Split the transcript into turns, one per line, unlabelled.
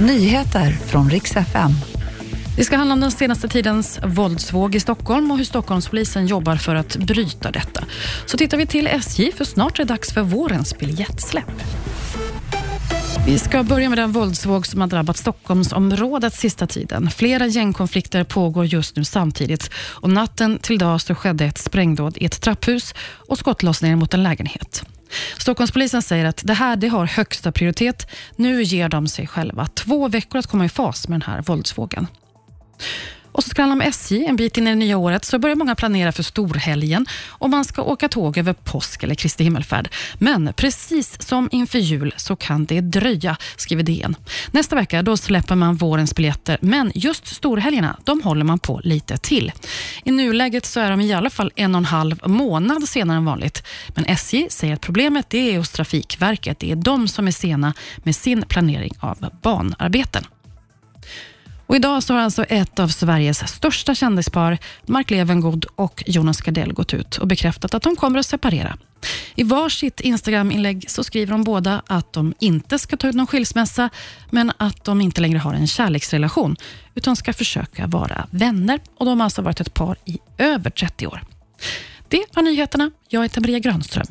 Nyheter från riks FM.
Det ska handla om den senaste tidens våldsvåg i Stockholm och hur Stockholmspolisen jobbar för att bryta detta. Så tittar vi till SJ, för snart är det dags för vårens biljettsläpp. Vi ska börja med den våldsvåg som har drabbat Stockholmsområdet sista tiden. Flera gängkonflikter pågår just nu samtidigt och natten till idag så skedde ett sprängdåd i ett trapphus och skottlossningar mot en lägenhet. Stockholmspolisen säger att det här det har högsta prioritet. Nu ger de sig själva två veckor att komma i fas med den här våldsvågen. Och så ska det handla om SJ. En bit in i det nya året så börjar många planera för storhelgen och man ska åka tåg över påsk eller Kristi himmelfärd. Men precis som inför jul så kan det dröja, skriver DN. Nästa vecka då släpper man vårens biljetter, men just storhelgerna de håller man på lite till. I nuläget så är de i alla fall en och en halv månad senare än vanligt. Men SJ säger att problemet det är hos Trafikverket. Det är de som är sena med sin planering av banarbeten. Och idag så har alltså ett av Sveriges största kändispar, Mark Levengood och Jonas Gardell, gått ut och bekräftat att de kommer att separera. I varsitt Instagram-inlägg så skriver de båda att de inte ska ta ut någon skilsmässa, men att de inte längre har en kärleksrelation, utan ska försöka vara vänner. Och De har alltså varit ett par i över 30 år. Det var nyheterna. Jag heter Maria Granström.